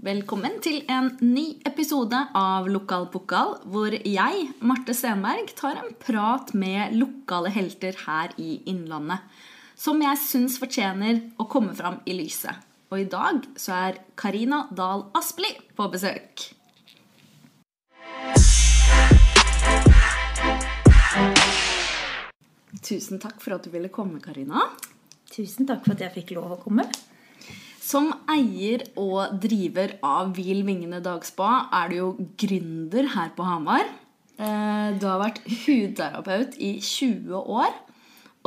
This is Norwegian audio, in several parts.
Velkommen til en ny episode av Lokal pokal, hvor jeg, Marte Stenberg, tar en prat med lokale helter her i Innlandet. Som jeg syns fortjener å komme fram i lyset. Og i dag så er Karina Dahl Aspli på besøk. Tusen takk for at du ville komme, Karina. Tusen takk for at jeg fikk lov å komme. Som eier og driver av Hvil Vingene dagspa er du jo gründer her på Hamar. Eh, du har vært hudterapeut i 20 år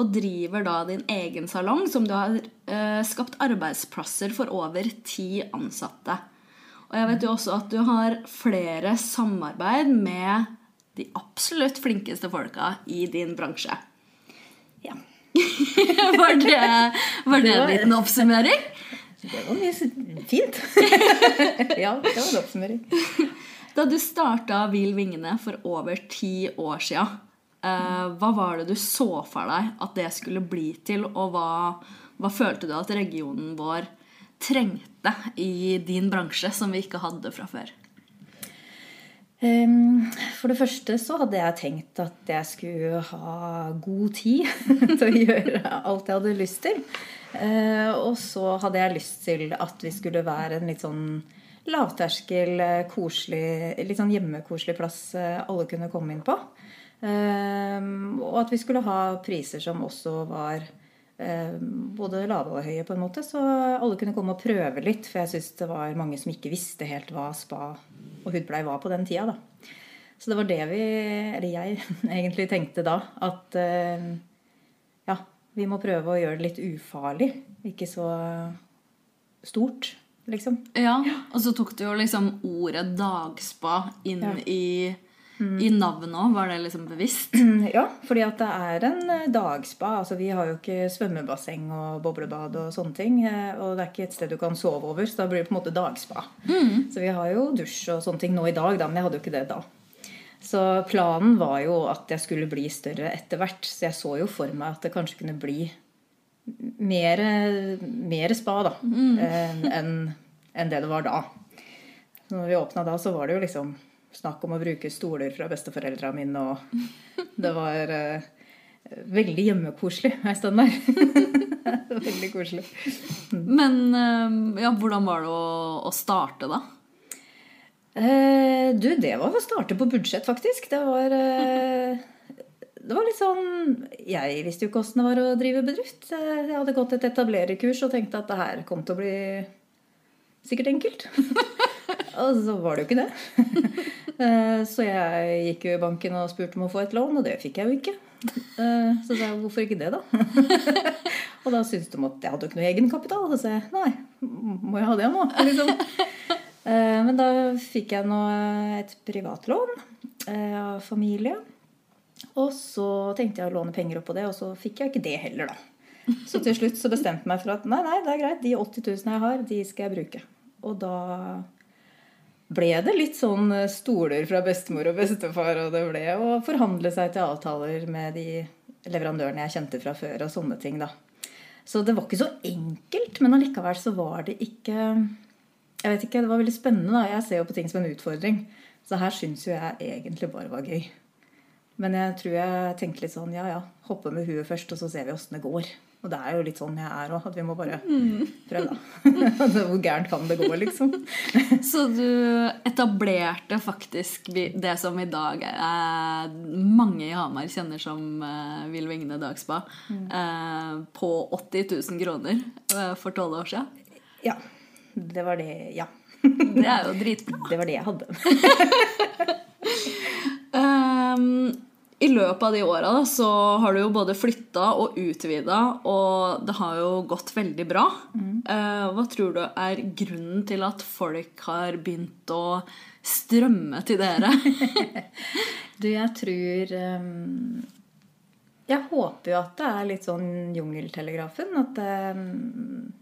og driver da din egen salong som du har eh, skapt arbeidsplasser for over ti ansatte. Og jeg vet jo også at du har flere samarbeid med de absolutt flinkeste folka i din bransje. Ja. var det, var det en liten oppsummering? Det var mye fint. ja, det var en oppsummering. Da du starta Hvil vingene for over ti år sia, eh, hva var det du så for deg at det skulle bli til, og hva, hva følte du at regionen vår trengte i din bransje som vi ikke hadde fra før? Um, for det første så hadde jeg tenkt at jeg skulle ha god tid til å gjøre alt jeg hadde lyst til. Uh, og så hadde jeg lyst til at vi skulle være en litt sånn lavterskel, koselig, litt sånn hjemmekoselig plass alle kunne komme inn på. Um, og at vi skulle ha priser som også var um, både lave og høye, på en måte. Så alle kunne komme og prøve litt. For jeg syns det var mange som ikke visste helt hva spa og hudpleie var på den tida. Da. Så det var det vi, eller jeg, egentlig tenkte da. At uh, ja, vi må prøve å gjøre det litt ufarlig. Ikke så stort, liksom. Ja, og så tok du jo liksom ordet dagspa inn Ja. i, i navnet òg. Var det liksom bevisst? Ja, fordi at det er en eh, dagspa. Altså, vi har jo ikke svømmebasseng og boblebad og sånne ting. eh, Og det er ikke et sted du kan sove over, så da blir det på en måte dagspa. Så vi har jo dusj og sånne ting nå i dag, da, men jeg hadde jo ikke det da. Så planen var jo at jeg skulle bli større etter hvert. Så jeg så jo for meg at det kanskje kunne bli mer, mer spa da, mm. enn en det det var da. Så når vi åpna da, så var det jo liksom snakk om å bruke stoler fra besteforeldra mine, og det var eh, veldig hjemmekoselig ei stund der. veldig koselig. Men eh, ja, hvordan var det å, å starte, da? Eh, du, det var å starte på budsjett, faktisk. Det var eh, Det var litt sånn Jeg visste jo ikke åssen det var å drive bedrift. Jeg hadde gått et etablererkurs og tenkte at det her kom til å bli sikkert enkelt. og så var det jo ikke det. Eh, Så jeg gikk jo i banken og spurte om å få et lån, og det fikk jeg jo ikke. Eh, Så sa jeg hvorfor ikke det, da? Og da syntes de at jeg hadde jo ikke noe egenkapital. Og så sa jeg nei, må jeg ha det nå? Liksom. Eh, Men da fikk jeg nå et privatlån av familie. Og så tenkte jeg å låne penger opp på det, og så fikk jeg ikke det heller, da. Så til slutt så bestemte jeg meg for at nei, nei, det er greit. De 80 000 jeg har, de skal jeg bruke. Og da ble det litt sånn stoler fra bestemor og bestefar, og det ble å forhandle seg til avtaler med de leverandørene jeg kjente fra før, og sånne ting, da. Så det var ikke så enkelt, men allikevel så var det ikke Jeg vet ikke, det var veldig spennende, da. Jeg ser jo på ting som en utfordring. Så her syns jo jeg egentlig bare var gøy. Men jeg tror jeg tenkte litt sånn ja ja, hoppe med huet først, og så ser vi åssen det går. Og det er jo litt sånn jeg er òg, at vi må bare prøve, da. Hvor gærent kan det gå, liksom? Så du etablerte faktisk det som i dag er mange i Hamar kjenner som uh, Vill Vingene dagspa, eh, på 80 000 kroner eh, for tolv år siden. Ja. Det var det Ja. Det er jo dritbra. Det var det jeg hadde. Ehm, I løpet av de åra så har du jo både flytta og utvida, og det har jo gått veldig bra. Mm. hva tror du er grunnen til at folk har begynt å strømme til dere? Du, jeg tror um Jeg håper jo at det er litt sånn Jungeltelegrafen. At, ehm,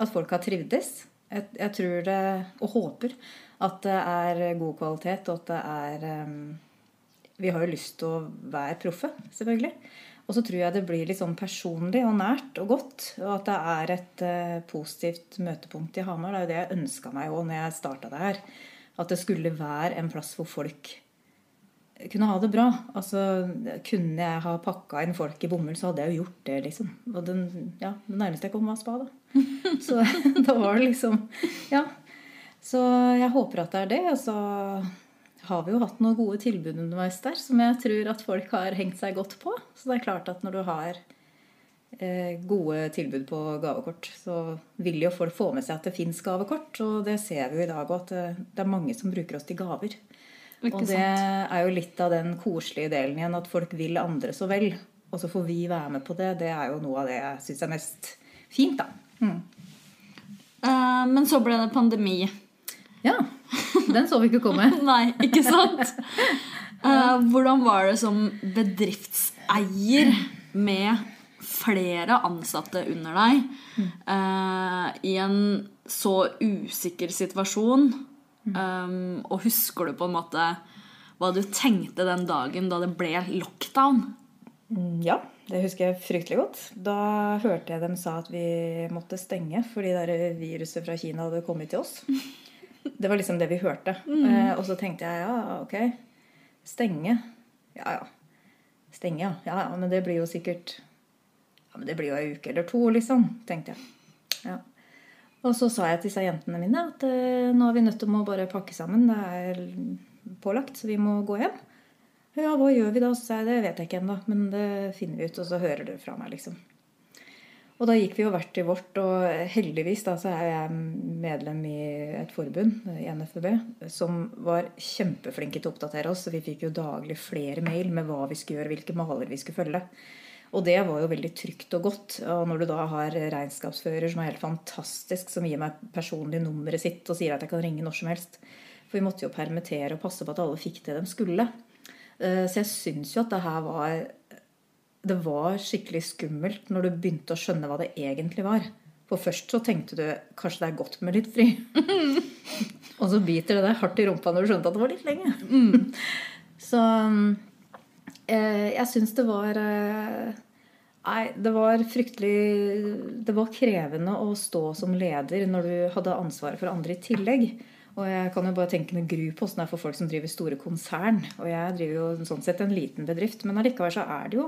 at folk har trivdes. Jeg, jeg tror det, og håper, at det er god kvalitet, og at det er ehm, Vi har jo lyst til å være proffe, selvfølgelig. Og så tror jeg det blir litt sånn personlig og nært og godt. Og at det er et uh, positivt møtepunkt i Hamar. Det er jo det jeg ønska meg òg når jeg starta det her. At det skulle være en plass hvor folk kunne ha det bra. Altså, Kunne jeg ha pakka inn folk i bomull, så hadde jeg jo gjort det, liksom. Og den, ja, det nærmeste jeg kom, var spa, da. Så da var det liksom Ja. Så jeg håper at det er det. Og så har vi jo hatt noen gode tilbud underveis der som jeg tror at folk har hengt seg godt på. Så det er klart at når du har eh, gode tilbud på gavekort, så vil jo folk få med seg at det fins gavekort. Og det ser vi jo i dag òg, at det, det er mange som bruker oss til gaver. Ikke og det sant? er jo litt av den koselige delen igjen, at folk vil andre så vel. Og så får vi være med på det. Det er jo noe av det jeg syns er mest fint, da. Mm. Uh, men så ble det pandemi. Ja. Den så vi ikke komme. Nei, ikke sant? Uh, hvordan var det som bedriftseier med flere ansatte under deg uh, i en så usikker situasjon? Um, og husker du på en måte hva du tenkte den dagen da det ble lockdown? Ja, det husker jeg fryktelig godt. Da hørte jeg dem sa at vi måtte stenge fordi det viruset fra Kina hadde kommet til oss. Det var liksom det vi hørte. Eh, og så tenkte jeg ja, ok. Stenge. Ja, ja. Stenge, ja. ja. Ja, men det blir jo sikkert Ja, men det blir jo ei uke eller to, liksom. Tenkte jeg. Ja. Og så sa jeg til disse jentene mine at eh, nå er vi nødt til å bare pakke sammen. Det er pålagt, så vi må gå hjem. Ja, hva gjør vi da? Så sa jeg det vet jeg ikke ennå, men det finner vi ut, og så hører dere fra meg, liksom. Og da gikk vi jo hvert til vårt, og heldigvis da så er jeg medlem i et forbund, i NFB, som var kjempeflinke til å oppdatere oss. Så vi fikk jo daglig flere mail med hva vi skulle gjøre, hvilke maler vi skulle følge. Og det var jo veldig trygt og godt. Og når du da har regnskapsfører som er helt fantastisk, som gir meg personlig nummeret sitt og sier at jeg kan ringe når som helst. For vi måtte jo permittere og passe på at alle fikk det de skulle. Eh, Så jeg syns jo at det her var Det var skikkelig skummelt når du begynte å skjønne hva det egentlig var. For først så tenkte du kanskje det er godt med litt fri. og så biter det deg hardt i rumpa når du skjønte at det var litt lenge. Så eh, jeg syns det var eh, Nei, det var fryktelig Det var krevende å stå som leder når du hadde ansvaret for andre i tillegg. Og jeg kan jo bare tenke med gru på åssen det er for folk som driver store konsern. Og jeg driver jo sånn sett en liten bedrift, men allikevel så er det jo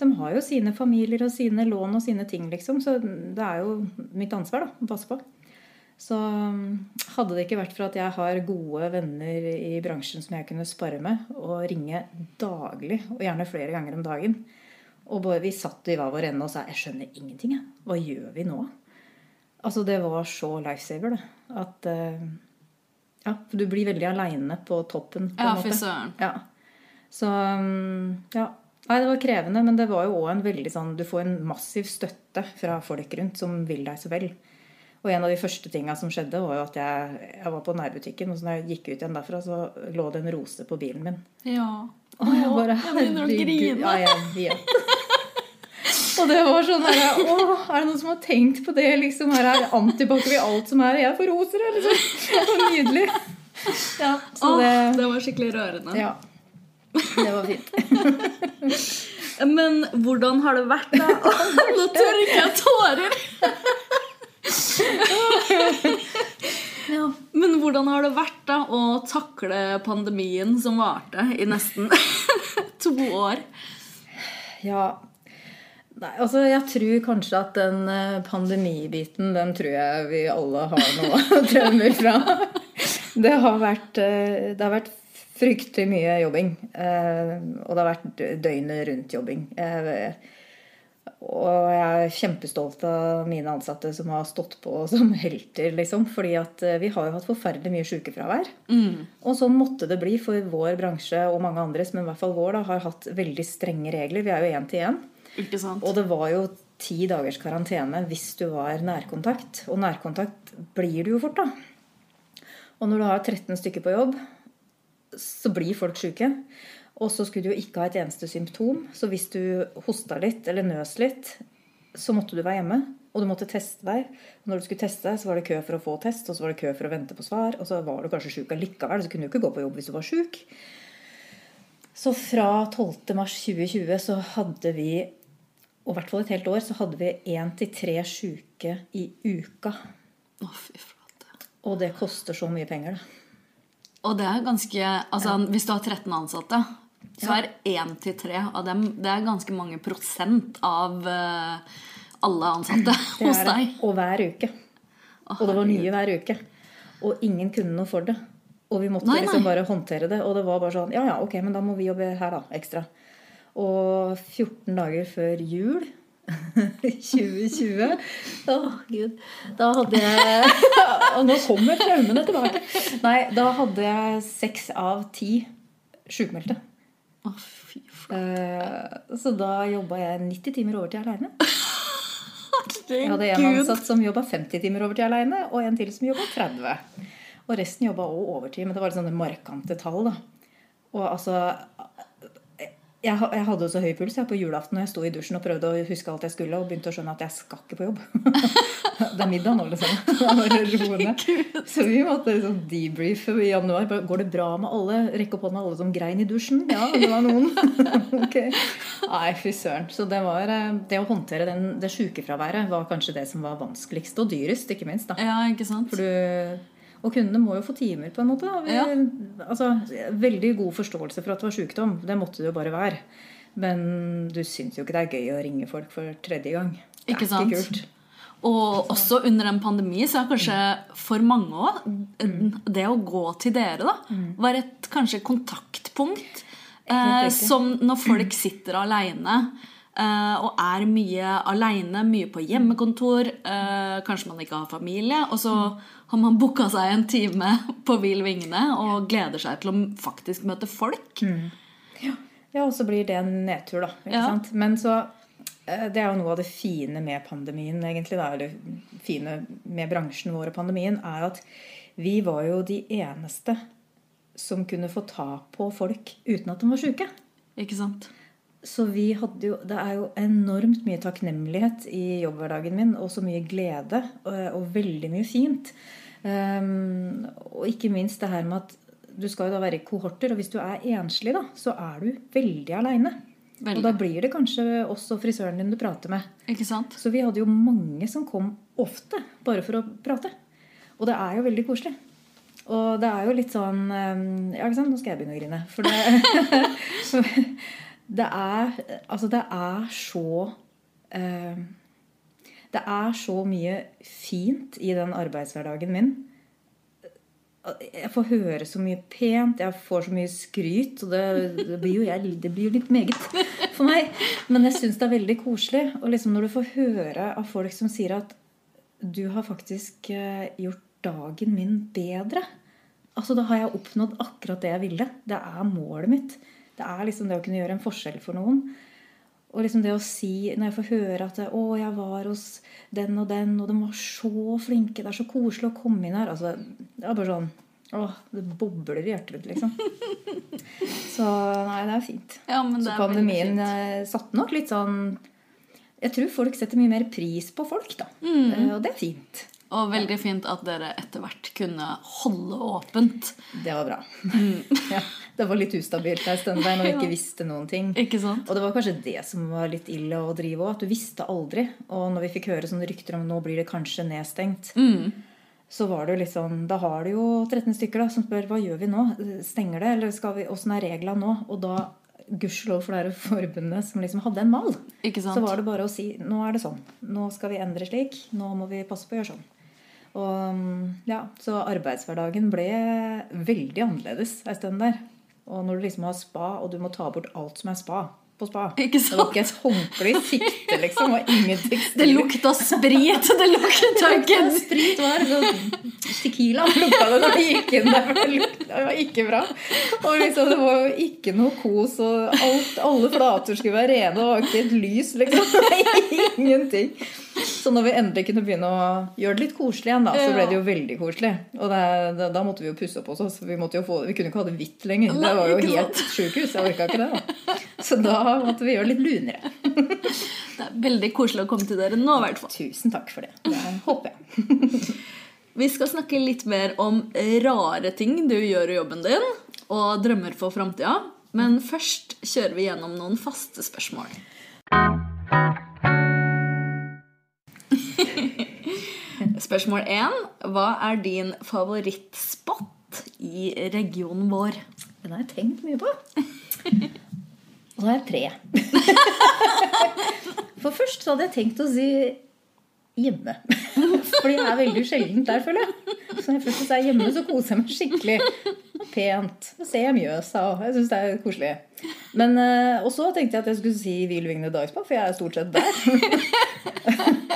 De har jo sine familier og sine lån og sine ting, liksom. Så det er jo mitt ansvar da, å passe på. Så hadde det ikke vært for at jeg har gode venner i bransjen som jeg kunne spare med, og ringe daglig, og gjerne flere ganger om dagen Og bare, vi satt i hver vår ende og sa 'Jeg skjønner ingenting, jeg. Hva gjør vi nå?' Altså, det var så lifesaver, det. At eh, Ja, for du blir veldig aleine på toppen. på Ja, en ja, måte. søren. Ja. Så mm, ja. Nei, det var krevende, men det var jo òg en veldig sånn Du får en massiv støtte fra folk rundt som vil deg så vel. Og en av de første tinga som skjedde, var jo at jeg, jeg var på nærbutikken, og så når jeg gikk ut igjen derfra, så lå det en rose på bilen min. Ja. Og jeg bare jeg begynner å grine. Ja, jeg vet. Og det var sånn her, Å, er det noen som har tenkt på det? liksom? Her er antibac i alt som er, jeg får roser, eller liksom. Det var nydelig. Ja, så Åh, det det var skikkelig rørende. Ja. Det var fint. Men hvordan har det vært, da? Nå tørker jeg tårer! Men hvordan har det vært da å takle pandemien som varte i nesten to år? Ja. Nei, altså jeg tror kanskje at den eh, pandemibiten, den tror jeg vi alle har noe traumer fra. Det har vært, eh, det har vært fryktelig mye jobbing. eh, Og det har vært døgnet rundt jobbing. Jeg- Og jeg er kjempestolt av mine ansatte som har stått på som helter, liksom. Fordi at eh, vi har jo hatt forferdelig mye sykefravær. Og sånn måtte det bli for vår bransje og mange andres, men i hvert fall vår da, har hatt veldig strenge regler. Vi er jo én til én. Og det var jo ti dagers karantene hvis du var nærkontakt. Og nærkontakt blir du jo fort, da. Og når du har 13 stykker på jobb, så blir folk syke. Og så skulle du jo ikke ha et eneste symptom. Så hvis du hosta litt eller nøs litt, så måtte du være hjemme. Og du måtte teste deg. Og når du skulle teste deg, så var det kø for å få test, og så var det kø for å vente på svar. Og så var du kanskje sjuk allikevel, så kunne du ikke gå på jobb hvis du var sjuk. Så fra 12. mars 2020 så hadde vi, og i hvert fall et helt år, så hadde vi én til tre sjuke i uka. Å, fy flate. Og det koster så mye penger, da. Og det er ganske Altså, hvis du har 13 ansatte, så er én til tre av dem Det er ganske mange prosent av eh, alle ansatte hos deg. Og hver uke. Og det var nye hver uke. Og ingen kunne noe for det. Og vi måtte Nei, nei. liksom bare håndtere det. Og det var bare sånn Ja ja, ok, men da må vi jobbe her, da. Ekstra. Og 14 dager før jul 2020 Å, gud. Da hadde jeg Og nå kommer traumene tilbake. Nei, da hadde jeg seks av ti sjukmeldte. Oh, fy. Eh, Så da jobba jeg 90 timer overtid aleine. Jeg hadde en ansatt som jobba 50 timer overtid aleine, og en til som jobba 30. Og resten jobba òg overtid, men det var sånne markante tall. da. Og altså jeg, jeg hadde så høy puls jeg på julaften og jeg sto i dusjen og prøvde å huske alt jeg skulle, og begynte å skjønne at jeg skal ikke på jobb. det er middag nå, liksom. Så vi måtte liksom debrife i januar. Går det bra med alle? Rekke opp hånda alle som grein i dusjen? Ja, det var noen. ok. Nei, fy søren. Så det var eh, Det å håndtere den, det sjukefraværet var kanskje det som var vanskeligst, og dyrest, ikke minst. da. Ja, ikke sant? For du, og kundene må jo få timer, på en måte. Vi, Ja. altså, veldig god forståelse for at det var sykdom. Det måtte det jo bare være. Men du syns jo ikke det er gøy å ringe folk for tredje gang. Det Ikke er sant? ikke kult. Og også under en pandemi så er kanskje for mange òg det å gå til dere, da, var et kanskje kontaktpunkt. Eh, som når folk sitter aleine og er mye aleine, mye på hjemmekontor, eh, kanskje man ikke har familie, og så har man booka seg en time på Vill vingene og gleder seg til å faktisk møte folk. Ja, og så blir det en nedtur, da. Ikke Ja. sant? Men så eh, Det er jo noe av det fine med pandemien, egentlig, da, eller fine med bransjen vår og pandemien, er at vi var jo de eneste som kunne få ta på folk uten at de var sjuke. Ikke sant? Så vi hadde jo, det er jo enormt mye takknemlighet i jobbhverdagen min, og så mye glede, og, og veldig mye fint. Um, og ikke minst det her med at du skal jo da være i kohorter, og hvis du er enslig, da, så er du veldig aleine. Og da blir det kanskje oss og frisøren din du prater med. Ikke sant? Så vi hadde jo mange som kom ofte bare for å prate. Og det er jo veldig koselig. Og det er jo litt sånn eh, Ja, ikke sant? Nå skal jeg begynne å grine. For det Det er Altså, det er så eh, Det er så mye fint i den arbeidshverdagen min. Jeg får høre så mye pent, jeg får så mye skryt. Og det, det, blir, jo, jeg, det blir litt meget for meg. Men jeg syns det er veldig koselig. Og liksom når du får høre av folk som sier at du har faktisk eh, gjort dagen min bedre. Altså Da har jeg oppnådd akkurat det jeg ville. Det er målet mitt. Det er liksom det å kunne gjøre en forskjell for noen. Og liksom det å si, når jeg får høre at 'Å, jeg var hos den og den, og de var så flinke. Det er så koselig å komme inn her.' Altså, Det er bare sånn Åh, det bobler i hjertet mitt, liksom. Så nei, det er fint. Ja, Så pandemien eh, satte nok litt sånn Jeg tror folk setter mye mer pris på folk, da. Mm. Eh, Og det er fint. Og veldig fint at dere etter hvert kunne holde åpent. Det var bra. ja, det var litt ustabilt en stund der når vi ikke visste noen ting. Ikke sant? Og det var kanskje det som var litt ille å drive òg. At du visste aldri. Og når vi fikk høre sånne rykter om nå blir det kanskje nedstengt, Mm. så var det jo litt sånn Da har du jo 13 stykker da, som spør hva gjør vi nå? Stenger det, eller skal vi, åssen er reglene nå? Og da, gudskjelov for det her forbundet som liksom hadde en mal, så var det bare å si nå er det sånn. Nå skal vi endre slik. Nå må vi passe på å gjøre sånn. Og ja, Så arbeidshverdagen ble veldig annerledes en stund der. Og når du liksom har spa, og du må ta bort alt som er spa på spa Ikke Det var ikke et håndkle i sikte, liksom. Og ingenting. Det lukta sprit! Det lukta ikke Sprit var sånn Tequila lukta det når vi gikk inn der. for Det, lukta, det var ikke bra. Og liksom, det var jo ikke noe kos, og alt, alle flater skulle være rene. Det var ikke et lys, liksom. Ingenting. Så når vi endelig kunne begynne å gjøre det litt koselig igjen, da, så ble det jo veldig koselig. Og det, da, da måtte vi jo pusse opp også. Så Vi, få, vi kunne ikke ha det hvitt lenger. Det var jo helt sjukehus. Jeg orka ikke det. da. Så da måtte vi gjøre det litt lunere. Det er veldig koselig å komme til dere nå, i hvert fall. Tusen takk for det. Det håper jeg. Vi skal snakke litt mer om rare ting du gjør i jobben din, og drømmer for framtida. Men først kjører vi gjennom noen faste spørsmål. Spørsmål én. Hva er din favorittspot i regionen vår? Den har jeg tenkt mye på. Og så har jeg tre. For først så hadde jeg tenkt å si hjemme. Fordi jeg er veldig sjelden der, føler jeg. Så når jeg først er hjemme, så koser jeg meg skikkelig. Pent. Så ser jeg Mjøsa, og jeg syns det er koselig. Men, eh, og så tenkte jeg at jeg skulle si Hvilvingene Dagspa, for jeg er stort sett der.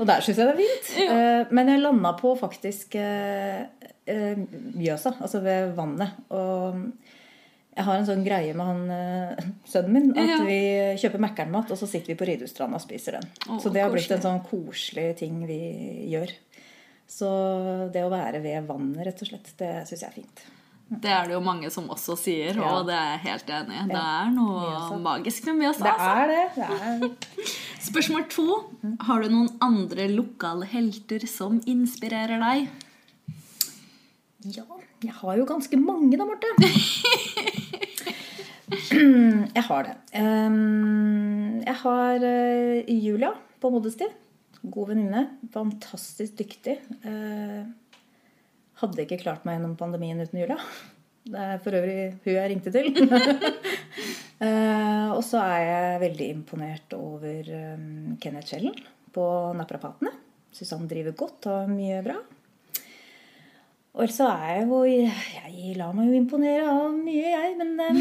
og der syns jeg det er fint. Ja. Men jeg landa på faktisk eh, eh, Mjøsa, altså ved vannet. Og jeg har en sånn greie med han eh, sønnen min at Ja. vi kjøper Mækkern-mat, og så sitter vi på Ridhusstranda og spiser den. Å, så det har blitt en sånn koselig ting vi gjør. Så det å være ved vannet, rett og slett, det syns jeg er fint. Det er det jo mange som også sier, Ja. og det er jeg helt enig i. Det er noe magisk med Mjøsa. Det altså. er det. det er... Spørsmål to. Har du noen andre lokale helter som inspirerer deg? Ja, jeg har jo ganske mange da, Marte. jeg har det. Jeg har eh, Julia på Modesty. God venninne. Fantastisk dyktig. Hadde ikke klart meg gjennom pandemien uten Julia. Det er for øvrig hun jeg ringte til. uh, Og så er jeg veldig imponert over um, Kenneth Schellen på Naprapatene. Syns han driver godt og mye bra. Og så er jeg jo Jeg lar meg jo imponere av mye, jeg. Men um,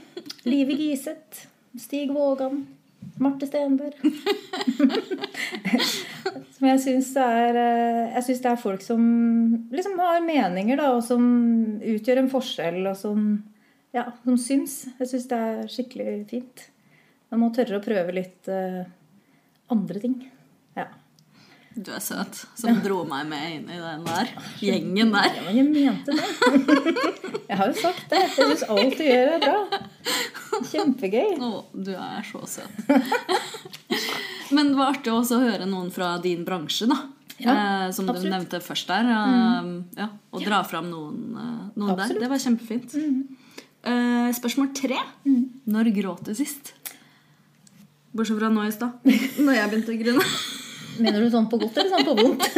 Live Giseth, Stig Vågan, Marte Stenberg Som jeg syns er eh, det er folk som liksom har meninger, da, og som utgjør en forskjell, og som ja, som syns. Jeg syns det er skikkelig fint. Man må tørre å prøve litt uh, andre ting. Ja. Du er søt, som dro meg med inn i den der gjengen der. Ja, men jeg mente det. Jeg har jo sagt det. Jeg syns alt du gjør, er bra. Kjempegøy. Å, du er så søt. Men det var artig også å høre noen fra din bransje, da. Ja, eh, som du nevnte først der. Eh, ja, og dra fram noen, eh, noen der. Det var kjempefint. Eh, spørsmål tre. Når gråt du sist? Bortsett fra nå i stad, når jeg begynte å grine. Mener du sånn på godt eller sånn på vondt?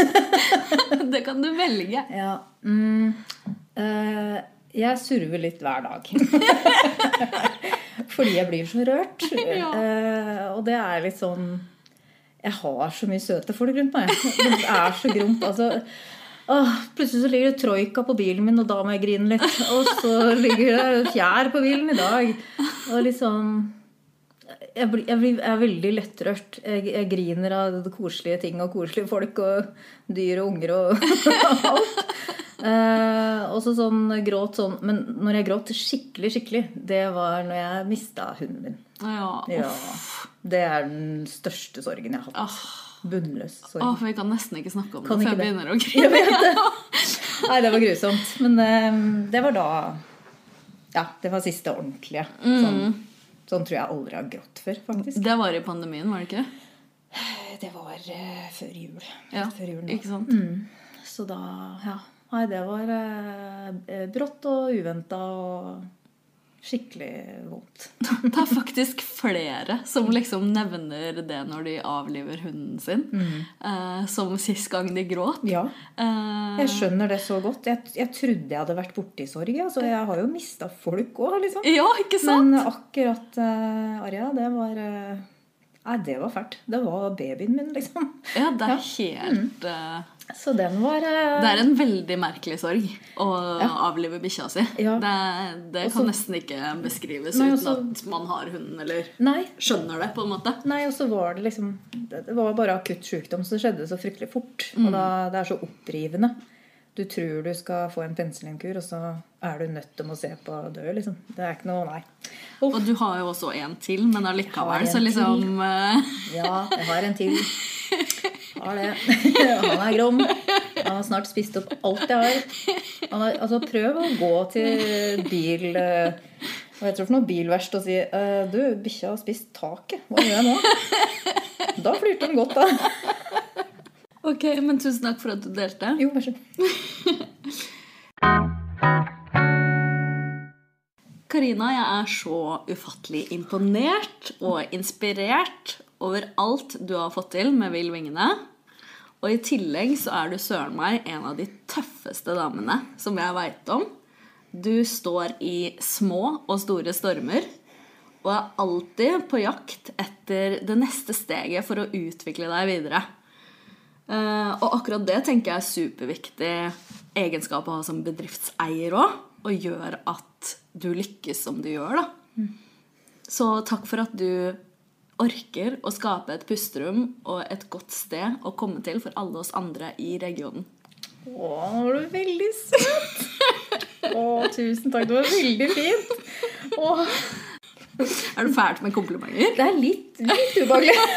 Det kan du velge. Ja. Mm, eh, jeg surver litt hver dag. Fordi jeg blir så rørt. Ja. Eh, og det er litt sånn Jeg har så mye søte folk rundt meg. Det er så gromt. Altså, åh, plutselig så ligger det troika på bilen min, og da må jeg grine litt. Og så ligger det fjær på bilen i dag. Og liksom jeg, blir, jeg, blir, jeg er veldig lettrørt. Jeg, jeg griner av koselige ting og koselige folk og dyr og unger og alt. Eh, og så sånn gråt sånn Men når jeg gråt skikkelig, skikkelig, det var når jeg mista hunden min. Ja. Ja, Det er den største sorgen jeg har hatt. Bunnløs sorg. Ah, for vi kan nesten ikke snakke om Kan det, for jeg det. begynner å grine. Nei, det var grusomt. Men eh, det var da Ja, det var siste ordentlige. Sånn, sånn tror jeg aldri har grått før, faktisk. Det var i pandemien, var det ikke? Det var uh, før jul. Ja, før jul ikke sant? Mm. Så da Ja. Nei, det var uh, brått og uventa og skikkelig vondt. Det er faktisk flere som liksom nevner det når de avliver hunden sin. Eh, som sist gang de gråt. Ja. Eh, Jeg skjønner det så godt. Jeg, jeg trodde jeg hadde vært borti sorg. Altså, jeg har jo mista folk òg, liksom. ja, ikke sant? Men akkurat uh, Arja, det var eh, Nei, det var fælt. Det var babyen min, liksom. Ja, det er helt mm. Så den var uh... Det er en veldig merkelig sorg å avlive bikkja si. Ja. Det, det Også- kan nesten ikke beskrives Nei, uten at man har hunden, eller Nei. skjønner det, på en måte. Nei, og så var det liksom Det var bare akutt sykdom, så det skjedde så fryktelig fort. Og da, det er så opprivende. Du tror du skal få en penicillinkur, og så er du nødt til å se på å dø, liksom. Det er ikke noe Nei. Uff. Og du har jo også en til, men allikevel så liksom eh, Ja, jeg har en til. Har det. Han er grom. Han har snart spist opp alt jeg har. Han har altså, prøv å gå til bil eh, Hva heter det for noe? Bilverksted og si eh, Du, bikkja har spist taket. Hva gjør jeg nå? Da flirte han godt, da. Ok, men tusen takk for at du delte. Jo, vær så god. Karina, jeg er så ufattelig imponert og inspirert over alt du har fått til med Vill Vingene. Og i tillegg så er du søren meg en av de tøffeste damene som jeg veit om. Du står i små og store stormer og er alltid på jakt etter det neste steget for å utvikle deg videre. Eh, og akkurat det tenker jeg er superviktig egenskap å ha som bedriftseier òg. Og gjør at du lykkes som du gjør, da. Så takk for at du orker å skape et pusterom og et godt sted å komme til for alle oss andre i regionen. Å, nå var du veldig søt! Å, tusen takk. Du var veldig fint. Å, Er du fælt med komplimenter? det er litt, litt ubehagelig.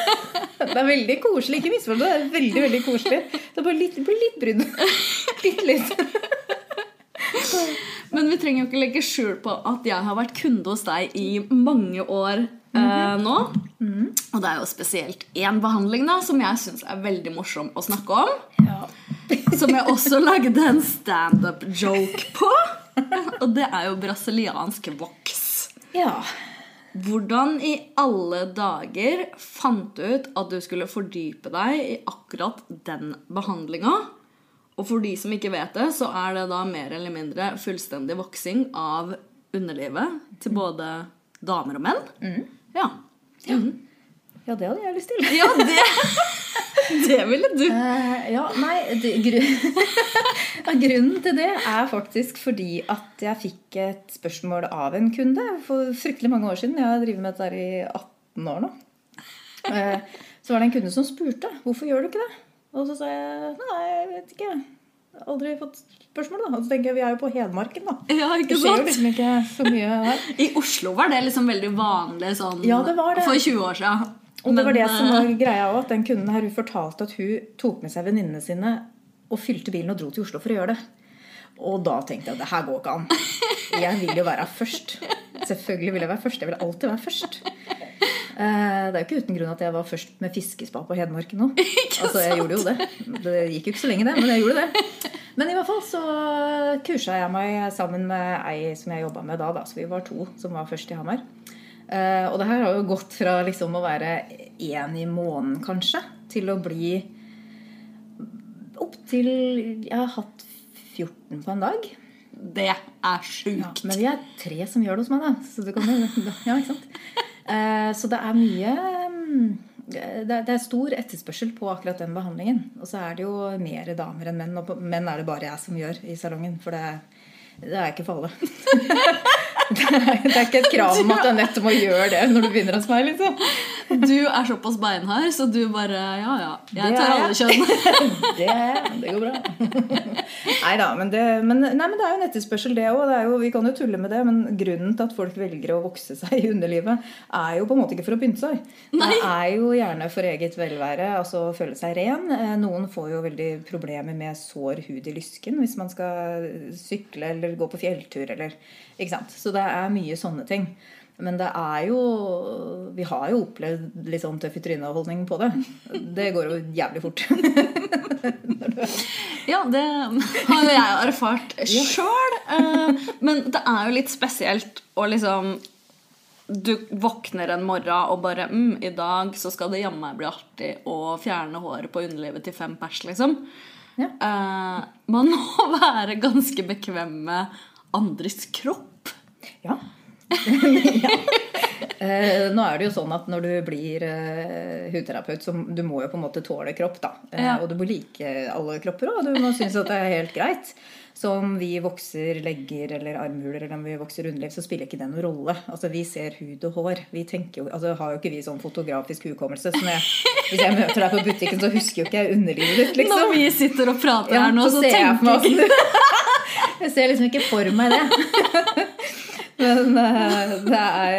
Det er veldig koselig. Ikke misforstå, det er veldig veldig koselig. Det bare litt, det blir litt brydd. Bitte litt. Men vi trenger jo ikke legge skjul på at jeg har vært kunde hos deg i mange år eh, nå. Og det er jo spesielt én behandling da, som jeg syns er veldig morsom å snakke om. Ja. Som jeg også lagde en standup-joke på. Og det er jo brasiliansk voks. ja. Hvordan i alle dager fant du ut at du skulle fordype deg i akkurat den behandlinga? Og for de som ikke vet det, så er det da mer eller mindre fullstendig voksing av underlivet til både damer og menn. Ja. Ja, det hadde jeg lyst til. ja, det, det ville du. Uh, ja, nei. Grunnen til det er faktisk fordi at jeg fikk et spørsmål av en kunde for fryktelig mange år siden. Jeg har drevet med dette her i 18 år nå. Uh, Så var det en kunde som spurte hvorfor gjør du ikke det. Og så sa jeg nei, jeg vet ikke. Aldri fått spørsmål, da. Og så tenker jeg vi er jo på Hedmarken, da. Ja, Det skjer jo liksom ikke så mye her. I Oslo var det liksom veldig vanlig sånn Ja, det var det. for 20 år siden. Og det var det som eh, var greia òg. At den kunden her hun fortalte at hun tok med seg venninnene sine og fylte bilen og dro til Oslo for å gjøre det. Og da tenkte jeg at det her går ikke an. Jeg vil jo være først. Selvfølgelig vil jeg være først. Jeg vil alltid være først. Eh, Det er jo ikke uten grunn at jeg var først med fiskespa på Hedmarken nå. Altså, jeg gjorde jo det. Det gikk jo ikke så lenge, det, men jeg gjorde det. Men i hvert fall så kursa jeg meg sammen med ei som jeg jobba med da, da. Så vi var to som var først i Hamar. Eh, og det her har jo gått fra liksom å være én i måneden, kanskje, til å bli opp til Jeg har hatt 14 på en dag. Det er Ja, men vi er tre som gjør det hos meg, da. Så, du kan, ja? Eh, så det er mye mm, det er, stor etterspørsel på akkurat den behandlingen. Og så er det jo mer damer enn menn. Og menn er det bare jeg som gjør i salongen. For det, det er ikke for alle. det, er, ikke et krav om at du er nødt til å gjøre det når du begynner hos meg. liksom. Du er såpass beinhard, så du bare Ja, ja. Jeg tar er alle kjønn. det, det går bra. nei da, men det, men, nei, men det er jo en etterspørsel, det òg. Vi kan jo tulle med det, men grunnen til at folk velger å vokse seg i underlivet, er jo på en måte ikke for å pynte seg. Det er jo gjerne for eget velvære, altså føle seg ren. Eh, Noen får jo veldig problemer med sår hud i lysken hvis man skal sykle eller gå på fjelltur eller Ikke sant. Så det er mye sånne ting. Men det er jo Vi har jo opplevd litt sånn tøff i trynet-holdning på det. Det går jo jævlig fort. Ja, det har jo jeg erfart sjøl. Men det er jo litt spesielt å liksom Du våkner en morgen og bare mm, I dag så skal det jammen meg bli artig å fjerne håret på underlivet til fem pers, liksom. Ja. Eh, man må være ganske bekvem med andres kropp. Ja. ja. Eh, nå er det jo sånn at når du blir eh, hudterapeut, så du må jo på en måte tåle kropp, da. Eh, Ja. Og du må like alle kropper, og du må synes at det er helt greit. Så om vi vokser legger eller armhuler eller om vi vokser underliv, så spiller ikke det noen rolle. Altså Vi ser hud og hår. Vi tenker jo, altså Har jo ikke vi sånn fotografisk hukommelse. Så når jeg, hvis jeg møter deg på butikken, så husker jo ikke jeg underlivet ditt, liksom. Når vi sitter og prater Ja, her nå, så så, ser jeg tenker Jeg ser liksom ikke for meg det. Men eh, det er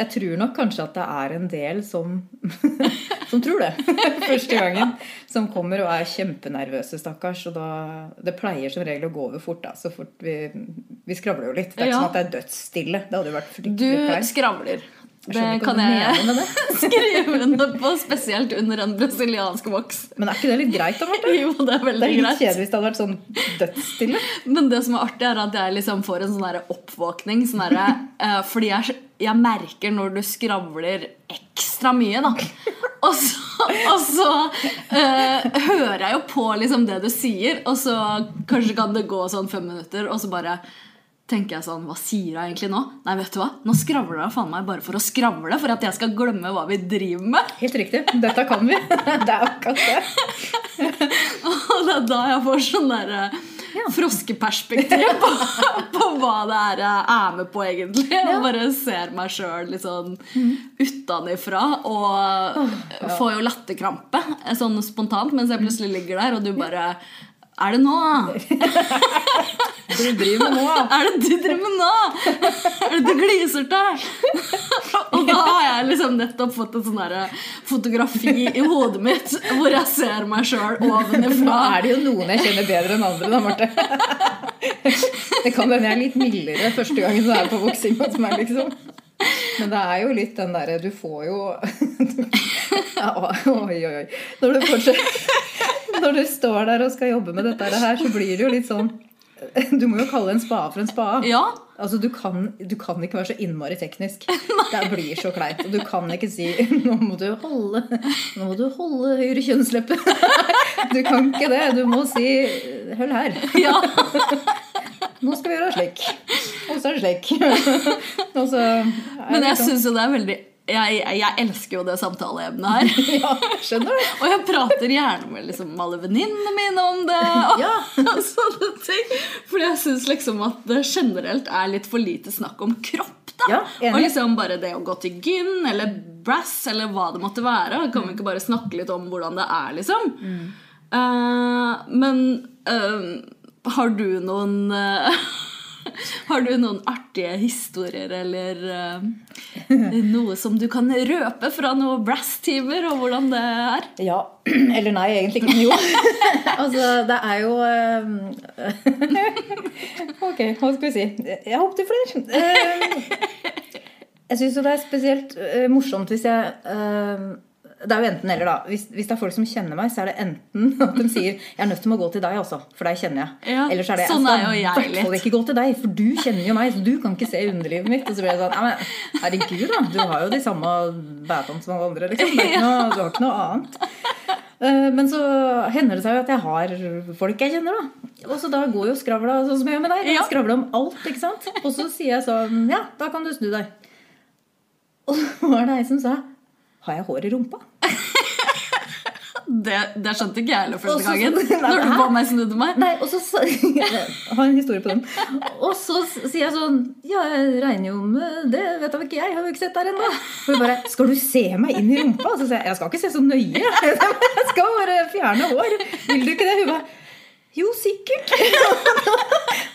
Jeg tror nok kanskje at det er en del som som tror det første gangen. Som kommer og er kjempenervøse, stakkars. Og da Det pleier som regel å gå over fort, da. Så fort vi Vi skravler jo litt. Det er ikke Ja. sånn at det er dødsstille. Det hadde jo vært fryktelig Du skravler. Det kan jeg skrive under på, spesielt under en brasiliansk voks. Men er ikke det litt greit, da, Marte? Jo, det er veldig greit. Det er litt greit. kjedelig hvis det hadde vært sånn dødsstille. Men det som er artig, er at jeg liksom får en sånn oppvåkning. Sånn der, uh, fordi jeg, jeg merker når du skravler ekstra mye, da. Og så, og så uh, hører jeg jo på liksom det du sier, og så kanskje kan det gå sånn fem minutter, og så bare tenker jeg sånn Hva sier hun egentlig nå? Nei, vet du hva? Nå skravler hun faen meg bare for å skravle, for at jeg skal glemme hva vi driver med. Helt riktig. Dette kan vi. Det er akkurat det. Og det er da jeg får sånn der ja. froskeperspektiv på, på hva det er jeg er med på, egentlig. Jeg bare ser meg sjøl litt sånn utenifra. Og får jo latterkrampe eh, sånn spontant mens jeg plutselig ligger der, og du bare Er det nå? Du driver med nå. Er det du driver med nå? Er det du gliser til? Og da har jeg liksom nettopp fått et sånn fotografi i hodet mitt hvor jeg ser meg sjøl Nå ovenifra. er det jo noen jeg kjenner bedre enn andre, da, Marte. Det kan hende jeg er litt mildere første gangen du er på voksing hos meg, liksom. Men det er jo litt den derre Du får jo ja, Oi, oi, oi. Når du fortsatt Når du står der og skal jobbe med dette her, så blir det jo litt sånn Du må jo kalle en spade for en spade. Ja, Altså, du kan, du kan ikke være så innmari teknisk. Det blir så kleint. Og du kan ikke si 'nå må du holde, nå må du holde høyre kjønnsleppe'. Du kan ikke det. Du må si 'hold her'. ja. Nå skal vi gjøre slik. Og så er det slik. Så er Men jeg sånn. syns jo det er veldig jeg, jeg, elsker jo det samtaleemnet her. Ja, skjønner du? Og jeg prater gjerne med liksom alle venninnene mine om det. Og, Ja. og sånne ting Fordi jeg syns liksom at det generelt er litt for lite snakk om kropp. da Ja. Og liksom bare det å gå til gyn eller brass eller hva det måtte være. Kan vi ikke bare snakke litt om hvordan det er, liksom? Eh, men uh, har du noen eh, Har du noen artige historier eller uh, noe som du kan røpe fra noen brass-timer, og hvordan det er? Ja. Eller nei, egentlig ikke. Jo. altså, det er jo eh, Ok, hva skal vi si? Jeg håper flere. Eh, Jeg syns jo det er spesielt eh, morsomt hvis jeg Det er jo enten eller, da. Hvis, hvis det er folk som kjenner meg, så er det enten at de sier 'Jeg er nødt til å gå til deg, altså, for deg kjenner jeg'. Ja, Eller så er det 'Jeg sånn skal er i hvert fall ikke gå til deg, for du kjenner jo meg, så du kan ikke se underlivet mitt'. Og så blir det sånn ja, men, 'Herregud, da. Du har jo de samme bætene som alle andre', liksom. Det er ikke noe, du har ikke noe annet. Eh, Men så hender det seg jo at jeg har folk jeg kjenner, da. Og så da går jo skravla sånn som jeg gjør med deg. Jeg Ja. skravler om alt, ikke sant. Og så sier jeg sånn Ja, da kan du snu deg. Og så var det ei som sa Har jeg hår i rumpa? Det, det skjønte ikke jeg heller første gangen. Nei, Når du ba meg snudde meg. Nei, og så har en historie på den. Og så sier jeg sånn Ja, jeg regner jo med det. Vet da ikke jeg. Har jo ikke sett der ennå. Og hun bare Skal du se meg inn i rumpa? Og så sier jeg Jeg skal ikke se så nøye. Jeg skal bare fjerne hår. Vil du ikke det? Hun bare Jo, sikkert.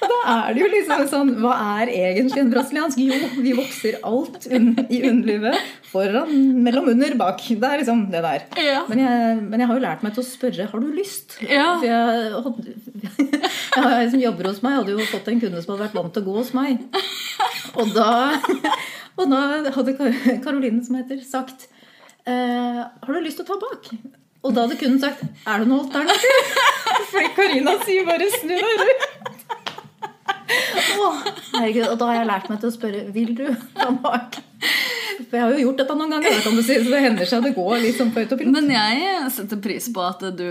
Og da er det jo liksom sånn Hva er egentlig en brasiliansk? Jo, vi vokser alt un i underlivet. Foran, mellom, under, bak. Det er liksom det der. Ja. Men jeg, men jeg har jo lært meg til å spørre har du lyst. Ja. For jeg, jeg som jobber hos meg, hadde jo fått en kunde som hadde vært vant til å gå hos meg. Og da, og da hadde Karoline, som heter, sagt eh, Har du lyst til å ta bak? Og da hadde kunden sagt Er det noe alternativ? Fordi Karina sier bare snu deg rundt. Å, herregud, og da har jeg lært meg til å spørre Vil du. For jeg har jo gjort dette noen ganger, kan du si, så det hender seg det går litt sånn på autopilot. Men jeg setter pris på at du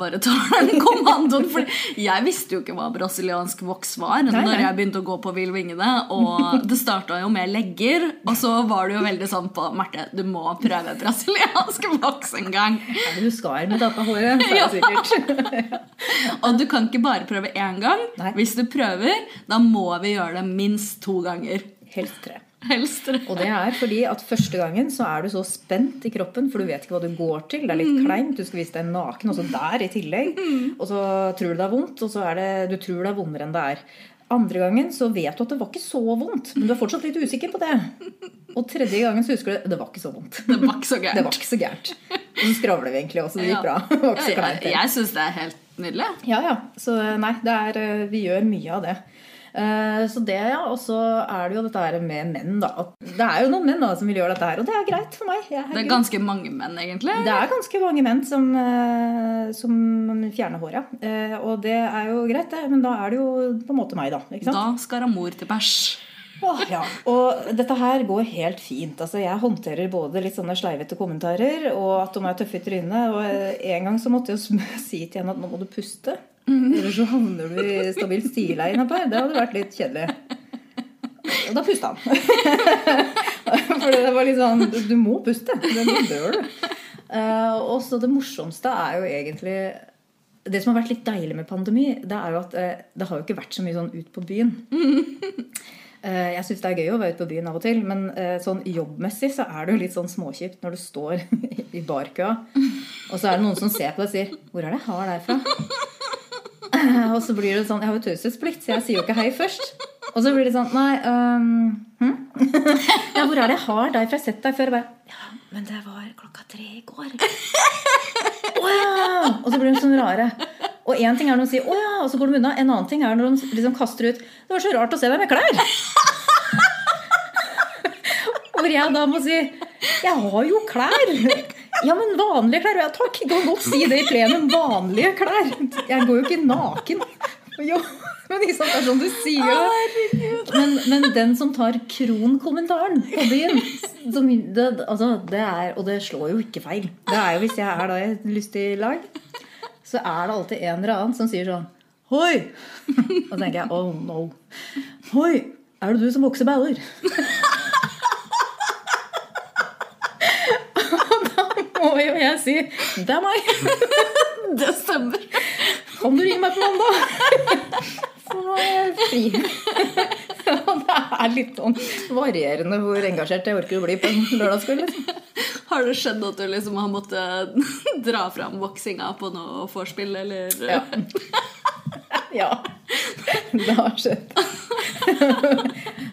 bare tar den kommandoen. For jeg visste jo ikke hva brasiliansk voks var Nei, når jeg begynte å gå på Vill Vingene. Og det starta jo med legger, og så var det jo veldig sånn på Marte, du må prøve brasiliansk voks en gang. Det du skar med dette håret? Er det sikkert. Og du kan ikke bare prøve én gang. Nei. Hvis du prøver, da må vi gjøre det minst to ganger. Helst tre. Helst det. Og det er fordi at første gangen så er du så spent i kroppen, for du vet ikke hva du går til. Det er litt kleint. Du skal vise deg naken, og så der i tillegg. Og så tror du det er vondt, og så er det, du tror det er vondere enn det er. Andre gangen så vet du at det var ikke så vondt, men du er fortsatt litt usikker på det. Og tredje gangen så husker du det var ikke så vondt. Det var ikke så Det var ikke så gærent. Og så skravler vi egentlig også. Det gikk bra. Det var ikke så kleint. Jeg, jeg syns det er helt Nydelig. Ja, ja. Så nei, det er, eh, vi gjør mye av det. Eh, Så det, ja. Og så er det jo dette her med menn, da. Det er jo noen menn da som vil gjøre dette her, og det er greit for meg. Det er ganske mange menn, egentlig. det er ganske mange menn som, eh, som fjerner håret. Eh, Og det er jo greit, det. Men da er det jo på en måte meg, da. Da skal amor mor til bæsj. Oh, ja. Og dette her går helt fint. Altså, jeg håndterer både litt sånne sleivete kommentarer og at de er tøffe i trynet. Og en gang så måtte jeg si til henne at nå må du puste. Eller så havner du i stabilt nedpå her. Det hadde vært litt kjedelig. Og da pusta han. For det var litt sånn Du, må puste. Det dør du. Eh, og så det morsomste er jo egentlig Det som har vært litt deilig med pandemi, det er jo at eh, det har jo ikke vært så mye sånn ut på byen. Eh, Jeg syns det er gøy å være ute på byen av og til, men sånn jobbmessig så er det jo litt sånn småkjipt når du står i barkøa, og så er det noen som ser på deg og sier 'Hvor er det jeg har deg fra?' Og så blir det sånn Jeg har jo taushetsplikt, så jeg sier jo ikke hei først. Og så blir det sånn Nei um, hm? Ja, hvor er det jeg har deg fra? Jeg har sett deg før. Og bare Ja, men det var klokka tre i går. Å ja! Og så blir de sånn rare. Og én ting er når de sier 'å ja', og så går de unna. En annen ting er når de liksom kaster ut 'Det var så rart å se deg med klær'. Hvor jeg da må si 'Jeg har jo klær'. Ja, men vanlige klær. Ja, takk. Du kan godt si det i plenum. Vanlige klær. Jeg går jo ikke naken. Jo, men sant, det er sånn du sier det. Men, men den som tar kronkommentaren på byen som, det, altså, det er, Og det slår jo ikke feil. Det er jo Hvis jeg er da i et lystig lag, så er det alltid en eller annen som sier sånn Hoi! Og så tenker jeg oh no. Hoi! Er det du som vokser baller? Og da må jo jeg si det er meg. Det stemmer. Kan du ringe meg på mandag? Så er jeg fri. Det er litt sånn varierende hvor engasjert jeg orker å bli på en lørdagskveld. Liksom. Har det skjedd at du liksom har måttet dra fram voksinga på noe vorspiel, eller Ja. ja. Det har skjedd.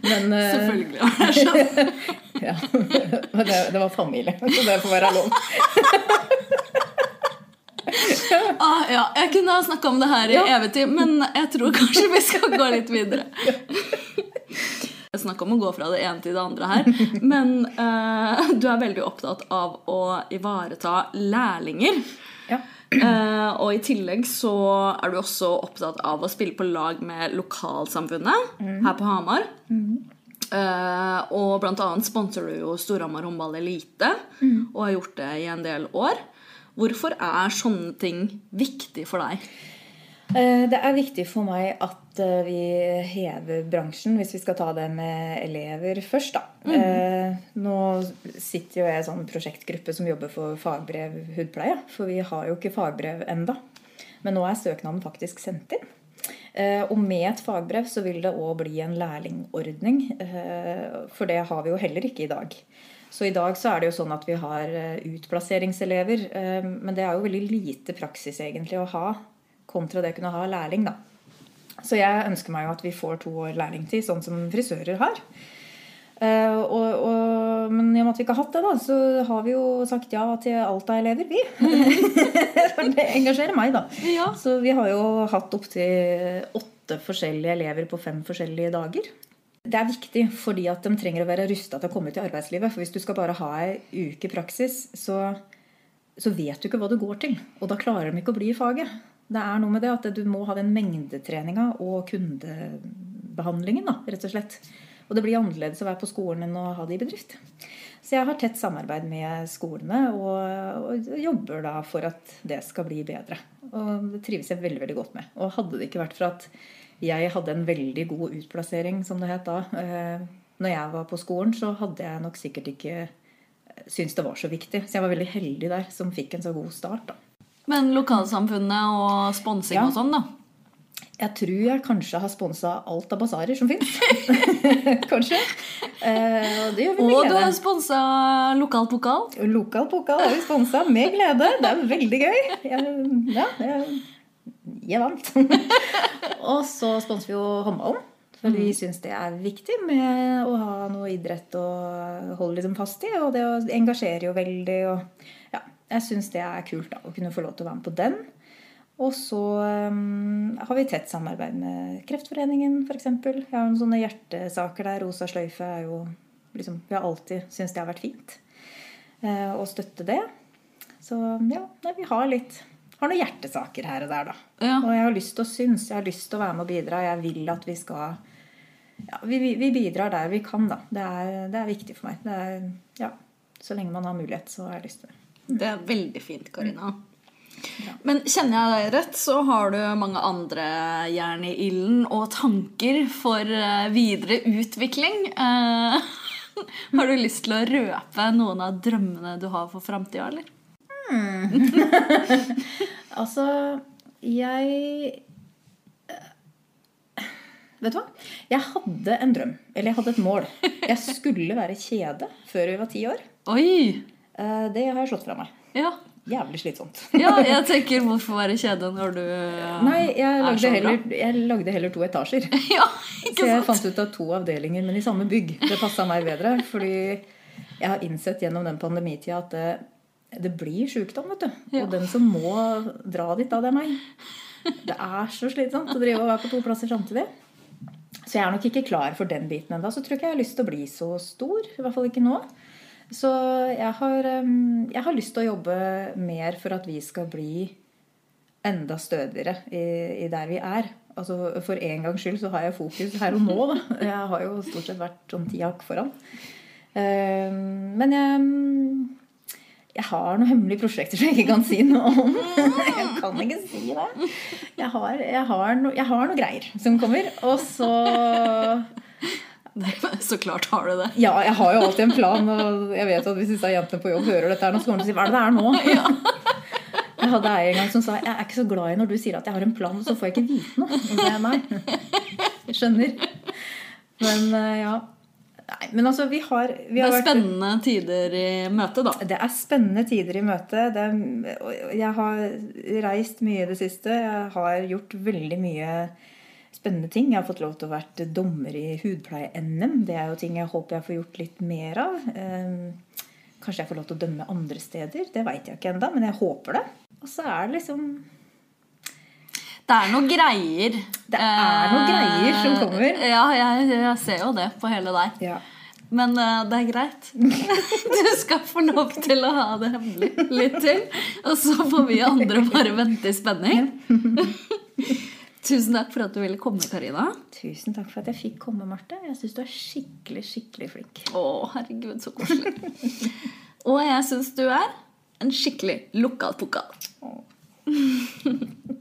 Men eh, Selvfølgelig har det skjedd. Ja. Det, det var familie, så det får være lov. Ah, ja, jeg kunne ha snakka om det her i Ja. evig tid, men jeg tror kanskje vi skal gå litt videre. Jeg snakker om å gå fra det ene til det andre her, men eh, du er veldig opptatt av å ivareta lærlinger. Ja. Eh, og i tillegg så er du også opptatt av å spille på lag med lokalsamfunnet her på Hamar. Eh, og blant annet sponser du jo Storhamar Håndball Elite, og har gjort det i en del år. Hvorfor er sånne ting viktig for deg? Eh, Det er viktig for meg at eh, vi hever bransjen, hvis vi skal ta det med elever først. da. Mm. Nå sitter jo jeg i en sånn prosjektgruppe som jobber for fagbrev hudpleie. For vi har jo ikke fagbrev enda. Men nå er søknaden faktisk sendt inn. Eh, Og med et fagbrev så vil det òg bli en lærlingordning. eh, For det har vi jo heller ikke i dag. Så i dag så er det jo sånn at vi har eh, utplasseringselever. Men det er jo veldig lite praksis egentlig å ha kontra det å kunne ha lærling, da. Så jeg ønsker meg jo at vi får to år lærlingtid, sånn som frisører har. Eh, og, og, men i og med at vi ikke har hatt det, da, så har vi jo sagt ja til alt av elever, vi. For det engasjerer meg, da. Ja. Så vi har jo hatt opptil åtte forskjellige elever på fem forskjellige dager. Det er viktig fordi at de trenger å være rusta til å komme ut i arbeidslivet. For hvis du skal bare ha ei uke praksis, så, så vet du ikke hva du går til. Og da klarer de ikke å bli i faget. Det er noe med det at du må ha den mengdetreninga og kundebehandlingen, da, rett og slett. Og det blir annerledes å være på skolen enn å ha det i bedrift. Så jeg har tett samarbeid med skolene og, og jobber da for at det skal bli bedre. Og det trives jeg veldig veldig godt med. Og hadde det ikke vært for at jeg hadde en veldig god utplassering, som det het da, eh, når jeg var på skolen, så hadde jeg nok sikkert ikke syntes det var så viktig. Så jeg var veldig heldig der som fikk en så god start. da. Men lokalsamfunnet og sponsing Ja. og sånn, da? Jeg tror jeg kanskje har sponsa alt av basarer som fins. kanskje. Eh, og det gjør vi med Og du har glede. sponsa lokal pokal. Lokal pokal har vi sponsa med glede. Det er veldig gøy. Jeg, ja, jeg, jeg vant. og så sponser vi jo håndballen. For vi syns det er viktig med å ha noe idrett å holde liksom fast i. Og det engasjerer jo veldig. Og ja, jeg syns det er kult da, å kunne få lov til å være med på den. Og så um, har vi tett samarbeid med Kreftforeningen f.eks. Jeg har noen sånne hjertesaker der. Rosa sløyfe er jo liksom, Vi har alltid syntes det har vært fint uh, å støtte det. Så ja, nei, vi har litt har noen hjertesaker her og der, da. Ja. Og jeg har lyst til å synes, jeg har lyst til å være med og bidra. Jeg vil at vi skal ja, vi, vi bidrar der vi kan, da. Det er, det er viktig for meg. Det er, ja, så lenge man har mulighet, så har jeg lyst til det. Det er veldig fint, Karina. Men kjenner jeg deg rett, så har du mange andre jern i ilden og tanker for eh, videre utvikling. Eh, har du lyst til å røpe noen av drømmene du har for framtida, eller? Altså, jeg Vet du hva? Jeg hadde en drøm. Eller jeg hadde et mål. Jeg skulle være kjede før vi var ti år. Oi! Eh, Det har jeg slått fra meg. Ja. Jævlig slitsomt. ja, jeg tenker hvorfor være kjede når du Nei, jeg er lagde, heller, jeg lagde heller to etasjer. Ja, ikke sant? Så jeg fant ut av to avdelinger, men i samme bygg. Det passa meg bedre. Fordi jeg har innsett gjennom den pandemitida at det, det blir sjukdom, vet du. Ja. Og den som må dra dit, da, det er meg. Det er så slitsomt å drive og være på to plasser samtidig. Så jeg er nok ikke klar for den biten ennå. Så tror jeg ikke jeg har lyst til å bli så stor. I hvert fall ikke nå. Så jeg har, jeg har lyst til å jobbe mer for at vi skal bli enda stødigere i, i der vi er. Altså For en gangs skyld så har jeg fokus her og nå. Da. Jeg har jo stort sett vært sånn ti hakk foran. Men jeg, jeg har noen hemmelige prosjekter som jeg ikke kan si noe om. Jeg kan ikke si det. Jeg har, jeg har, no, jeg har noe greier som kommer. Og så Så klart har du det. Ja, jeg har jo alltid en plan. Og jeg vet at hvis disse jentene på jobb hører dette, her så kommer de til å si hva er det det er nå? Jeg hadde ei en gang som sa jeg er ikke så glad i når du sier at jeg har en plan, så får jeg ikke vite noe. om det er meg. Jeg skjønner. Men eh, ja. Nei, men altså, vi har, vi Det er er vært spennende tider i møte, da. det er spennende tider i møte. Det er, jeg har reist mye i det siste. Jeg har gjort veldig mye spennende ting. Jeg har fått lov til å være dommer i hudpleie-NM. Det er jo ting jeg håper jeg får gjort litt mer av. Eh, Kanskje jeg får lov til å dømme andre steder. Det veit jeg ikke ennå, men jeg håper det. Og så er det liksom Det er noen greier. Det er noen greier som kommer. Eh, Ja, jeg, jeg ser jo det på hele deg. Ja. Men uh, det er greit. Du skal få lov til å ha det hemmelig litt til. Og så får vi andre bare vente i spenning. Tusen takk for at du ville komme, Karina. Tusen takk for at jeg fikk komme, Marte. Jeg syns du er skikkelig, skikkelig flink. Å, herregud, så koselig. Og jeg syns du er en skikkelig lokal pokal.